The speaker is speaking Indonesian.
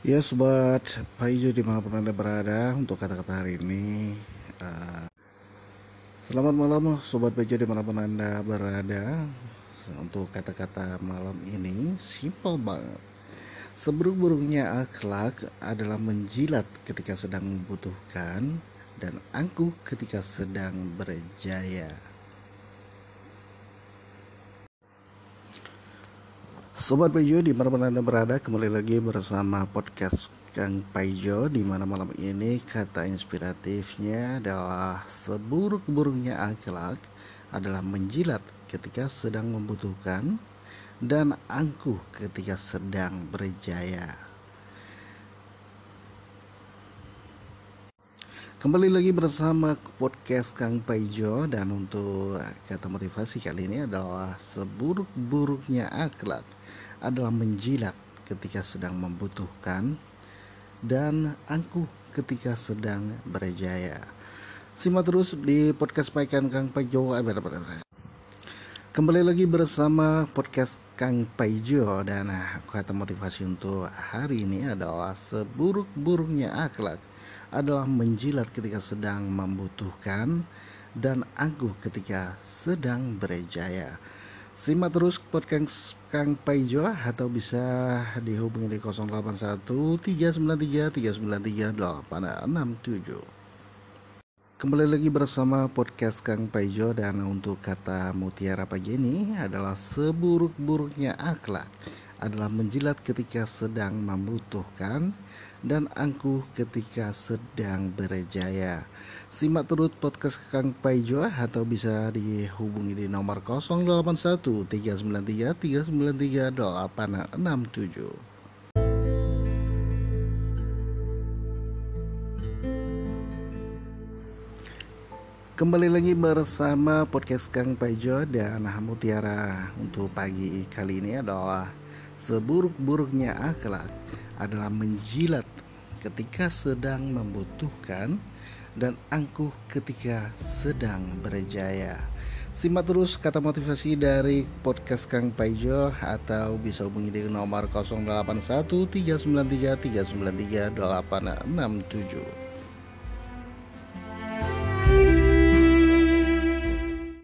Ya sobat Pak Ijo di mana pun anda berada untuk kata-kata hari ini uh, Selamat malam sobat Pak Ijo di mana pun anda berada. Untuk kata-kata malam ini simple banget. Seburuk-buruknya akhlak adalah menjilat ketika sedang membutuhkan Dan angkuh ketika sedang berjaya Sobat Paijo di mana anda berada kembali lagi bersama podcast Kang Paijo di mana malam ini kata inspiratifnya adalah seburuk-buruknya akhlak adalah menjilat ketika sedang membutuhkan dan angkuh ketika sedang berjaya. Kembali lagi bersama podcast Kang Paijo dan untuk kata motivasi kali ini adalah seburuk-buruknya akhlak adalah menjilat ketika sedang membutuhkan dan angkuh ketika sedang berjaya. Simak terus di podcast Paikan Kang Paijo. Kembali lagi bersama podcast Kang Paijo dan nah, kata motivasi untuk hari ini adalah seburuk-buruknya akhlak adalah menjilat ketika sedang membutuhkan dan angkuh ketika sedang berjaya. Simak terus podcast Kang Paijo atau bisa dihubungi di 081 393 393 867. Kembali lagi bersama podcast Kang Paijo dan untuk kata mutiara pagi ini adalah seburuk-buruknya akhlak adalah menjilat ketika sedang membutuhkan dan angkuh ketika sedang berjaya. Simak terus podcast Kang Paijo atau bisa dihubungi di nomor 081 393 393 867. Kembali lagi bersama podcast Kang Paijo dan Mutiara untuk pagi kali ini adalah seburuk-buruknya akhlak adalah menjilat ketika sedang membutuhkan dan angkuh ketika sedang berjaya. Simak terus kata motivasi dari podcast Kang Paijo atau bisa hubungi di nomor 081 393 393 867.